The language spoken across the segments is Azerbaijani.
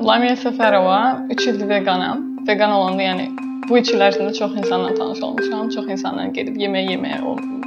Lamiyə Səfərova 3 ildir veqanam. Veqan olanda, yəni bu 3 il ərzində çox insanla tanış olmuşam, çox insanla gedib yemək yeməyə olmuşam.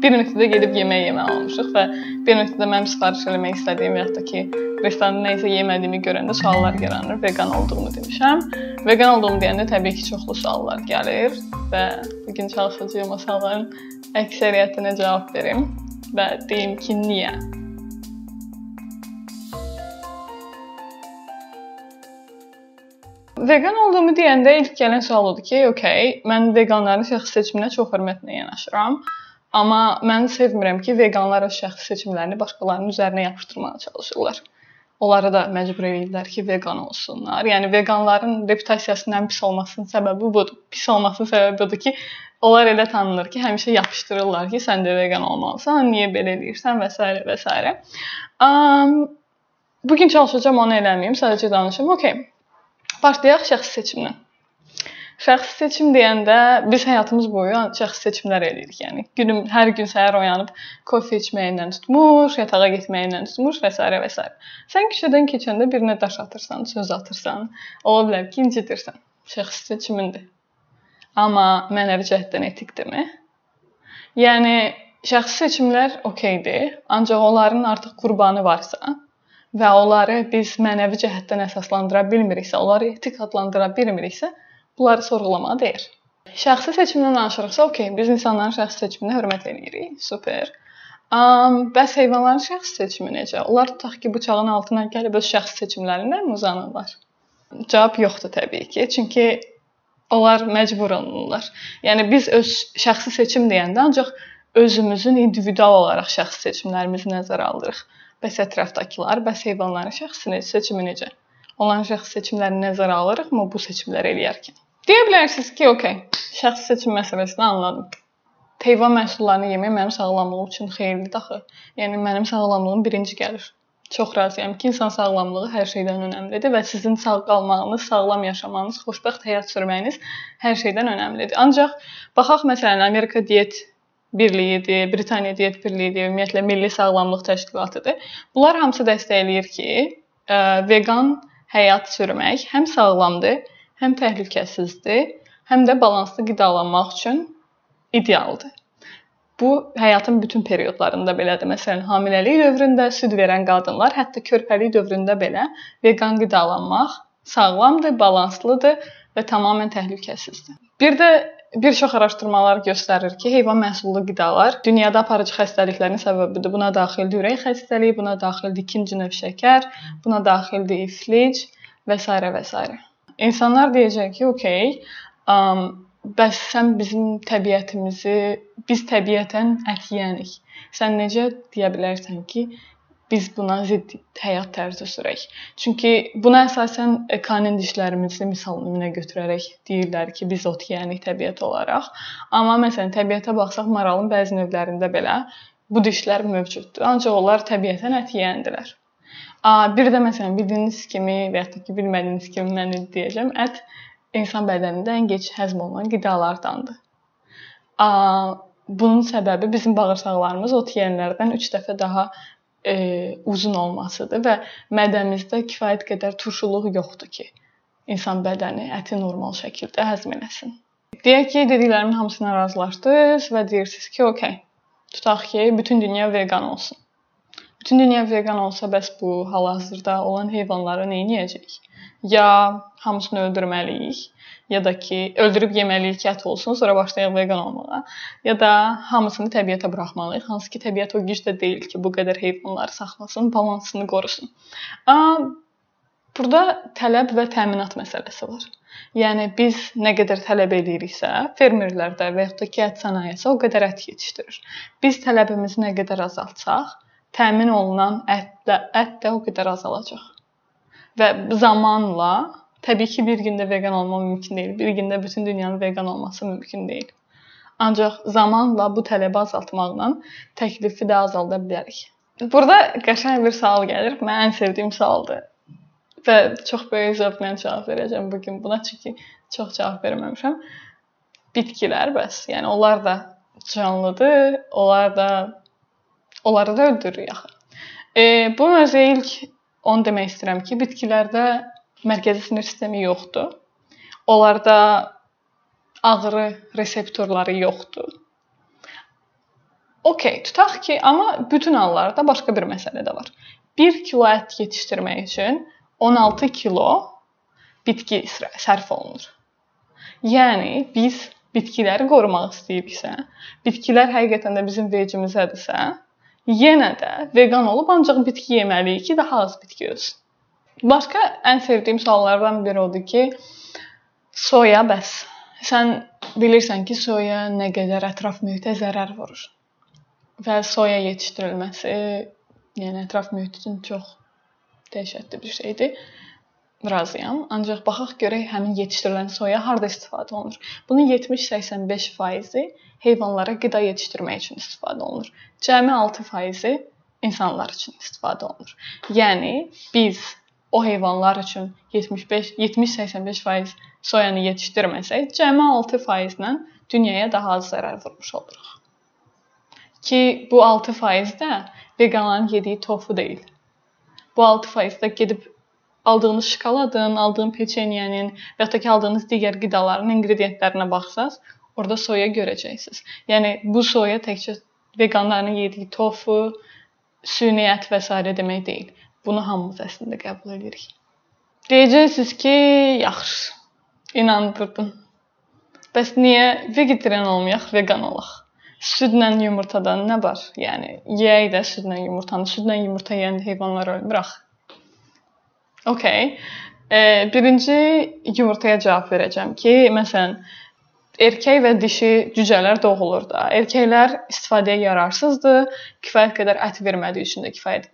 Bir nöqtədə gedib yemək yeməyə olmuşuq və bir nöqtədə mənim sifariş eləmək istədiyim və ya da ki, restoranda nə isə yemədiyimi görəndə suallar yaranır. Veqan olduğumu demişəm. Veqan olduğumu deyəndə təbii ki, çoxlu suallar gəlir və bu gün çalışacağam o sualların əksəriyyətinə cavab verim və deyim ki, niyə? Vegan olduğumu deyəndə ilk gələn sual odur ki, okey, mən veqanların şəxsi seçiminə çox hörmətlə yanaşıram. Amma mən sevmirəm ki, veqanlar öz şəxsi seçimlərini başqalarının üzərinə yapışdırmağa çalışırlar. Onları da məcbur edirlər ki, veqan olsunlar. Yəni veqanların reputasiyasının ən pis olmasının səbəbi budur. Pis olmasının səbəbi budur ki, onlar elə tanınır ki, həmişə yapışdırırlar ki, sən də veqan olmalısan, niyə belə eləyirsən və s. və s. Um, bu gün çalışacağam onu eləməyim, sadəcə danışım. Okay. Başlayaq şəxsi seçimdən. Şəxsi seçim deyəndə biz həyatımız boyu şəxsi seçimlər eləyirik. Yəni günüm hər gün səhər oyanıb kofe içməyindən tutmuş, yatağa getməyindən tutmuş və s. və s. Sən küçədən keçəndə birinə daş atırsan, söz atırsan, ola bilər ki, incitirsən. Şəxsi seçimindir. Amma mənəvi cəhətdən etikdirmi? Yəni şəxsi seçimlər okeydir, ancaq onların artıq qurbanı varsa, və onları biz mənəvi cəhətdən əsaslandıra bilmiriksə, onları etik adlandıra bilmiriksə, bunları sorğulamağa dəyər. Şəxsi seçimdən danışırıqsa, okey, biz insanların şəxsi seçiminə hörmət eləyirik. Super. Um, bəs heyvanların şəxsi seçimi necə? Onlar tutaq ki, bıçağın altına gəlib öz şəxsi seçimlərindən mi uzanırlar? Cavab yoxdur təbii ki. Çünki onlar məcbur olurlar. Yəni biz öz şəxsi seçim deyəndə ancaq özümüzün individual olaraq şəxsi seçimlərimizi nəzərə alırıq. Bəs ətrafdakılar, bəs heyvanların şəxsi seçimi necə? Onların şəxsi seçimlərini nəzərə alırıqmı bu seçimləri eləyərkən? Deyə bilərsiniz ki, okey, şəxsi seçim məsələsini anladım. Heyvan məhsullarını yemək mənim sağlamlığım üçün xeyirlidir axı. Yəni mənim sağlamlığım birinci gəlir. Çox razıyam ki, insan sağlamlığı hər şeydən önəmlidir və sizin sağ qalmağınız, sağlam yaşamağınız, xoşbəxt həyat sürməyiniz hər şeydən önəmlidir. Ancaq baxaq məsələn Amerika diyet Birliyidir, Britaniya Diyet Birliyidir, ümumiyyətlə Milli Sağlamlıq Təşkilatıdır. Bunlar hamısı dəstəkləyir ki, e, vegan həyat sürmək həm sağlamdır, həm təhlükəsizdir, həm də balanslı qidalanmaq üçün idealdır. Bu həyatın bütün periodlarında belədir. Məsələn, hamiləlik dövründə süd verən qadınlar, hətta körpəlik dövründə belə vegan qidalanmaq sağlamdır, balanslıdır və tamamilə təhlükəsizdir. Bir də Bir çox araşdırmalar göstərir ki, heyvan məhsullu qidalar dünyada aparıcı xəstəliklərin səbəbidir. Buna daxildir ürək xəstəliyi, buna daxildir ikinci növ şəkər, buna daxildir iflic və s. və s. İnsanlar deyəcək ki, okey, um, bəs sən bizim təbiətimizi, biz təbiətən ət yeyənik. Sən necə deyə bilərsən ki, biz buna zidd həyat tərzi sürək. Çünki buna əsasən kanin dişlərimizi misal nümunə götürərək deyirlər ki, biz ot yeyənik təbiət olaraq. Amma məsələn təbiətə baxsaq maralın bəzi növlərində belə bu dişlər mövcuddur. Ancaq onlar təbiətən ət yeyəndilər. Bir də məsələn bildiyiniz kimi və ya ki, bilmədiyiniz kimi mən deyəcəm, ət insan bədənində ən gec həzm olunan qidalardandır. Bunun səbəbi bizim bağırsaqlarımız ot yeyənlərdən 3 dəfə daha e, uzun olmasıdır və mədəmizdə kifayət qədər turşuluq yoxdur ki, insan bədəni əti normal şəkildə həzm eləsin. Deyək ki, dediklərimin hamısına razılaşdınız və deyirsiniz ki, okey. Tutaq ki, bütün dünya vegan olsun. Bütün dünya vegan olsa, bəs bu hal-hazırda olan heyvanları nə edəcəyik? Ya hamısını öldürməliyik, ya da ki, öldürüb yeməliyik ki, ət olsun, sonra başlayaq veqan olmağa. Ya da hamısını təbiətə buraxmalıyıq. Hansı ki, təbiət o gücdə deyil ki, bu qədər heyvanları saxlasın, balansını qorusun. Amma burada tələb və təminat məsələsi var. Yəni biz nə qədər tələb ediriksə, fermerlərdə və ya da ki, ət sənayesi o qədər ət yetişdirir. Biz tələbimizi nə qədər azaltsaq, təmin olunan ət də, ət də o qədər azalacaq. Və zamanla Təbii ki, bir gündə vegan olmaq mümkün deyil. Bir gündə bütün dünyanın vegan olması mümkün deyil. Ancaq zamanla bu tələbi azaltmaqla təklifi də azalda bilərik. Burada qəşəng bir sual gəlir. Mənim ən sevdiyim sualdır. Və çox böyük zövqlə cavab verəcəm bu gün buna çünki çox cavab verməmişəm. Bitkilər bəs, yəni onlar da canlıdır, onlar da onları da öldürürük axı. E, bu mövzuya ilk onu demək istəyirəm ki, bitkilərdə mərkəzi sinir sistemi yoxdur. Onlarda ağrı reseptorları yoxdur. Okay, tutaq ki, amma bütün hallarda başqa bir məsələ də var. 1 kilo ət yetişdirmək üçün 16 kilo bitki sərf olunur. Yəni biz bitkiləri qorumaq istəyiriksə, bitkilər həqiqətən də bizim vecimizdədirsə, yenə də vegan olub ancaq bitki yeməliyik ki, daha az bitki ölsün. Başqa ən sevdiyim suallardan biri odur ki, soya bəs sən bilirsən ki, soya nə qədər ətraf mühitə zərər vurur. Və soya yetişdirilməsi, yəni ətraf mühit üçün çox dəhşətli bir şeydir razıyam. Ancaq baxaq görək həmin yetişdirilən soya harda istifadə olunur. Bunun 70-85%-i heyvanlara qida yetişdirmək üçün istifadə olunur. Cəmi 6%-i insanlar üçün istifadə olunur. Yəni biz o heyvanlar üçün 75 70-85% soyanı yetişdirməsək, cəmi 6% ilə dünyaya daha az zərər vurmuş oluruq. Ki bu 6% də veqanların yediyi tofu deyil. Bu 6% də gedib aldığınız şokoladın, aldığın peçenyenin və ya da ki aldığınız digər qidaların inqrediyentlərinə baxsaz, orada soya görəcəksiniz. Yəni bu soya təkcə veqanların yediyi tofu, süni ət və s. demək deyil. Bunu hamımız əslində qəbul edirik. Deyəcəksiniz ki, yaxşı. İnandırdın. Bəs niyə vegetarian olmayaq, vegan olaq? Südlə yumurtadan nə var? Yəni yeyək də südlə yumurtanı. Südlə yumurta yeyən heyvanlar ölmür axı. Okay. E, birinci yumurtaya cavab verəcəm ki, məsələn, erkək və dişi cücələr doğulur da. Erkəklər istifadəyə yararsızdır. Kifayət qədər ət vermədiyi üçün də kifayət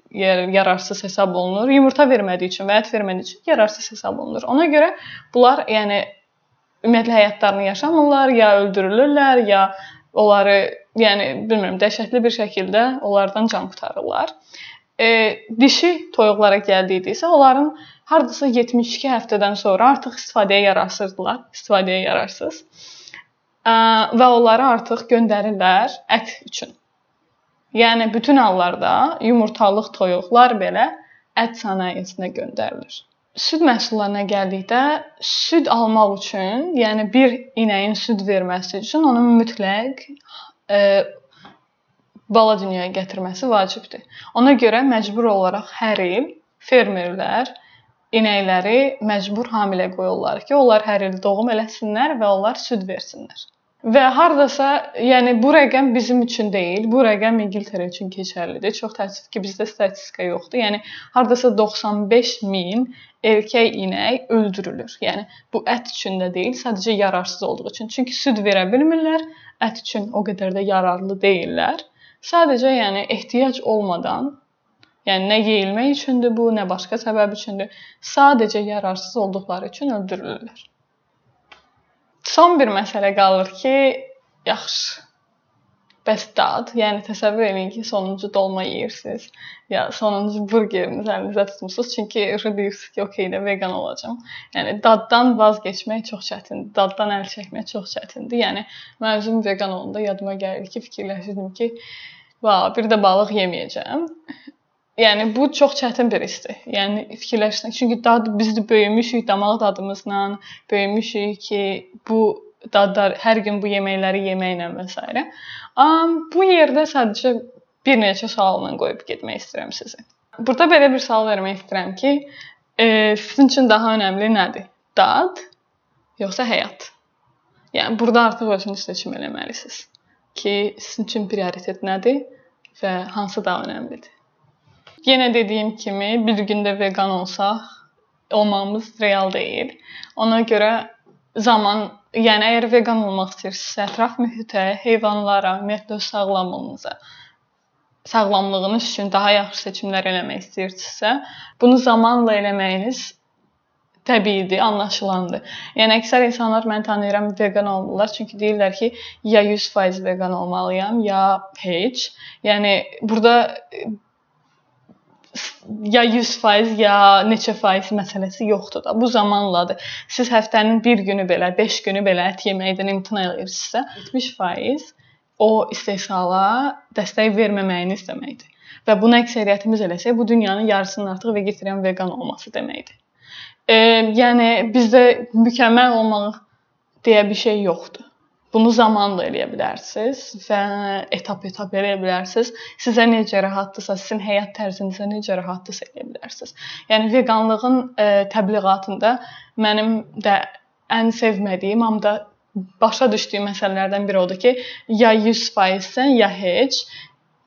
yararsız hesab olunur. Yumurta vermədiyi üçün və ət vermədiyi üçün yararsız hesab olunur. Ona görə bunlar yəni ümumiyyətlə həyatlarını yaşamırlar, ya öldürülürlər, ya onları yəni bilmirəm, dəhşətli bir şəkildə onlardan can qurtarırlar e, dişi toyuqlara gəldiysə, onların hardasa 72 həftədən sonra artıq istifadəyə yararsızdılar, istifadəyə yararsız. E, və onları artıq göndərirlər ət üçün. Yəni bütün hallarda yumurtalıq toyuqlar belə ət sənayesinə göndərilir. Süd məhsullarına gəldikdə, süd almaq üçün, yəni bir inəyin süd verməsi üçün onun mütləq e, bala dünyaya gətirməsi vacibdir. Ona görə məcbur olaraq hər il fermerlər inəkləri məcbur hamilə qoyurlar ki, onlar hər il doğum eləsinlər və onlar süd versinlər. Və hardasa, yəni bu rəqəm bizim üçün deyil, bu rəqəm İngiltərə üçün keçərlidir. Çox təəssüf ki, bizdə statistika yoxdur. Yəni hardasa 95 min erkək inək öldürülür. Yəni bu ət üçün də deyil, sadəcə yararsız olduğu üçün. Çünki süd verə bilmirlər, ət üçün o qədər də yararlı deyillər. Sadəcə yəni ehtiyac olmadan, yəni nə yeyilmək üçündür bu, nə başqa səbəb üçündür, sadəcə yararsız olduqları üçün öldürülürlər. Son bir məsələ qalır ki, yaxşı Bəs dad, yəni təsəvvür eləyin ki, sonuncu dolma yeyirsiniz, ya sonuncu burgerinizi əlinizə tutmusunuz, çünki deyirsiniz ki, okey də vegan olacağam. Yəni daddan vazgeçmək çox çətindir, daddan əl çəkmək çox çətindir. Yəni mən özüm vegan olanda yadıma gəlir ki, fikirləşirdim ki, va, bir də balıq yeməyəcəm. Yəni bu çox çətin bir hissdir. Yəni fikirləşsən, çünki dad biz də böyümüşük damaq dadımızla, böyümüşük ki, bu dadlar hər gün bu yeməkləri yeməklə və s. Am bu yerdə sadəcə bir neçə sualla qoyub getmək istəyirəm sizi. Burada belə bir sual vermək istəyirəm ki, e, sizin üçün daha önəmli nədir? Dad yoxsa həyat? Yəni burada artıq özünüz seçim eləməlisiniz ki, sizin üçün prioritet nədir və hansı daha önəmlidir. Yenə dediyim kimi, bir gündə vegan olsaq, olmağımız real deyil. Ona görə zaman, yəni əgər veqan olmaq istəyirsinizsə, ətraf mühitə, heyvanlara, ümumiyyətlə sağlamlığınıza, sağlamlığınız üçün daha yaxşı seçimlər eləmək istəyirsinizsə, bunu zamanla eləməyiniz təbiidir, anlaşılandır. Yəni əksər insanlar mən tanıyıram vegan olmurlar, çünki deyirlər ki, ya 100% vegan olmalıyam, ya heç. Yəni burada ya 100% ya neçə faiz məsələsi yoxdur da. Bu zamanladır. Siz həftənin bir günü belə, 5 günü belə ət yeməkdən imtina edirsinizsə, 70% o istehsala dəstək verməməyiniz deməkdir. Və bunu əksəriyyətimiz eləsək, bu dünyanın yarısının artıq vegetarian, vegan olması deməkdir. E, yəni bizdə mükəmməl olmaq deyə bir şey yoxdur. Bunu zamanla eləyə bilərsiniz və etap-etap eləyə bilərsiniz. Sizə necə rahatdırsa, sizin həyat tərzinizə necə rahatdırsa eləyə bilərsiniz. Yəni veganlığın ə, e, təbliğatında mənim də ən sevmədiyim, amma da başa düşdüyüm məsələlərdən biri odur ki, ya 100%sən, ya heç.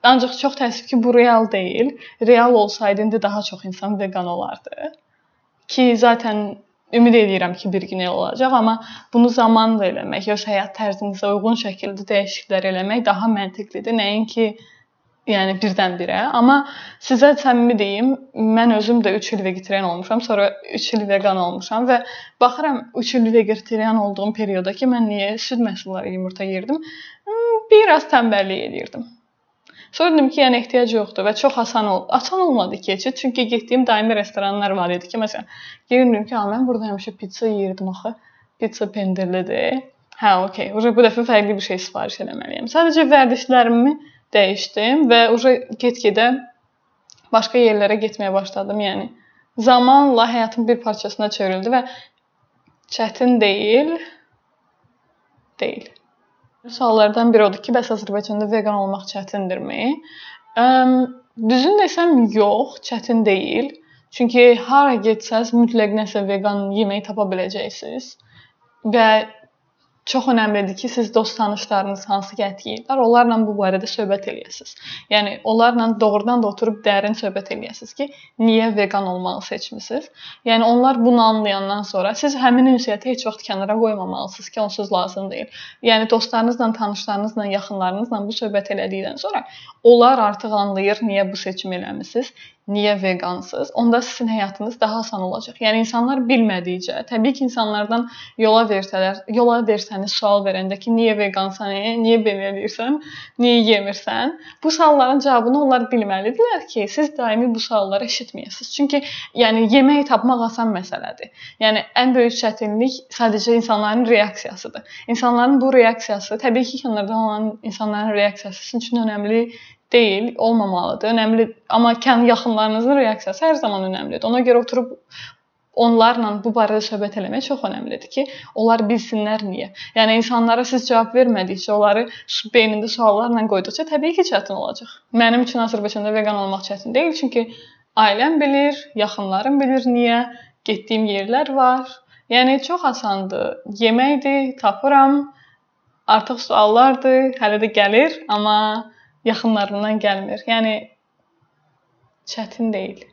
Ancaq çox təəssüf ki, bu real deyil. Real olsaydı indi daha çox insan vegan olardı. Ki zaten ümid edirəm ki, bir gün elə olacaq, amma bunu zamanla eləmək, öz həyat tərzinizə uyğun şəkildə dəyişikliklər eləmək daha məntiqlidir. Nəinki yəni birdən-birə. Amma sizə səmimi deyim, mən özüm də 3 il vegetarian olmuşam, sonra 3 il vegan olmuşam və baxıram 3 il vegetarian olduğum perioda ki, mən niyə süd məhsulları, yumurta yeyirdim? Hmm, biraz tənbəllik edirdim. Sonra dedim ki, yəni ehtiyac yoxdur və çox asan ol. Asan olmadı keçid, çünki getdiyim daimi restoranlar var idi ki, məsələn, gəlirdim ki, mən burada həmişə pizza yeyirdim axı. Pizza pendirlidir. Hə, okey. Uje bu dəfə fərqli bir şey sifariş etməliyəm. Sadəcə vərdişlərimi dəyişdim və uje get-gedə başqa yerlərə getməyə başladım. Yəni zamanla həyatın bir parçasına çevrildi və çətin deyil. Deyil. Suallardan biri odur ki, bəs Azərbaycanda vegan olmaq çətindirmi? Düzün desəm, yox, çətin deyil. Çünki hara getsəz mütləq nəsə vegan yemək tapa biləcəksiniz. Və çox əhəmiylidir ki, siz dost tanışlarınız hansı ki ət yeyirlər, onlarla bu barədə söhbət eləyəsiniz. Yəni onlarla doğrudan da oturub dərin söhbət eləyəsiniz ki, niyə vegan olmağı seçmisiniz? Yəni onlar bunu anlayandan sonra siz həmin ünsiyyəti heç vaxt kənara qoymamalısınız ki, onsuz lazım deyil. Yəni dostlarınızla, tanışlarınızla, yaxınlarınızla bu söhbət elədikdən sonra onlar artıq anlayır niyə bu seçimi eləmisiniz niyə veqansınız? Onda sizin həyatınız daha asan olacaq. Yəni insanlar bilmədikcə, təbii ki, insanlardan yola versələr, yola versəniz sual verəndə ki, niyə veqansan, e? niyə belə edirsən, niyə yemirsən? Bu sualların cavabını onlar bilməlidirlər ki, siz daimi bu sualları eşitməyəsiniz. Çünki yəni yemək tapmaq asan məsələdir. Yəni ən böyük çətinlik sadəcə insanların reaksiyasıdır. İnsanların bu reaksiyası təbii ki, kənardan olan insanların reaksiyası sizin üçün önəmli deyil, olmamalıdır. Önəmli, amma kən yaxınlarınızın reaksiyası hər zaman önəmlidir. Ona görə oturub onlarla bu barədə söhbət eləmək çox önəmlidir ki, onlar bilsinlər niyə. Yəni insanlara siz cavab vermədikcə, onları beynində suallarla qoyduqca təbii ki, çətin olacaq. Mənim üçün Azərbaycanda vegan olmaq çətin deyil, çünki ailəm bilir, yaxınlarım bilir niyə, getdiyim yerlər var. Yəni çox asandır. Yeməkdir, tapıram. Artıq suallardır, hələ də gəlir, amma yaxınlarından gəlmir. Yəni çətin deyil.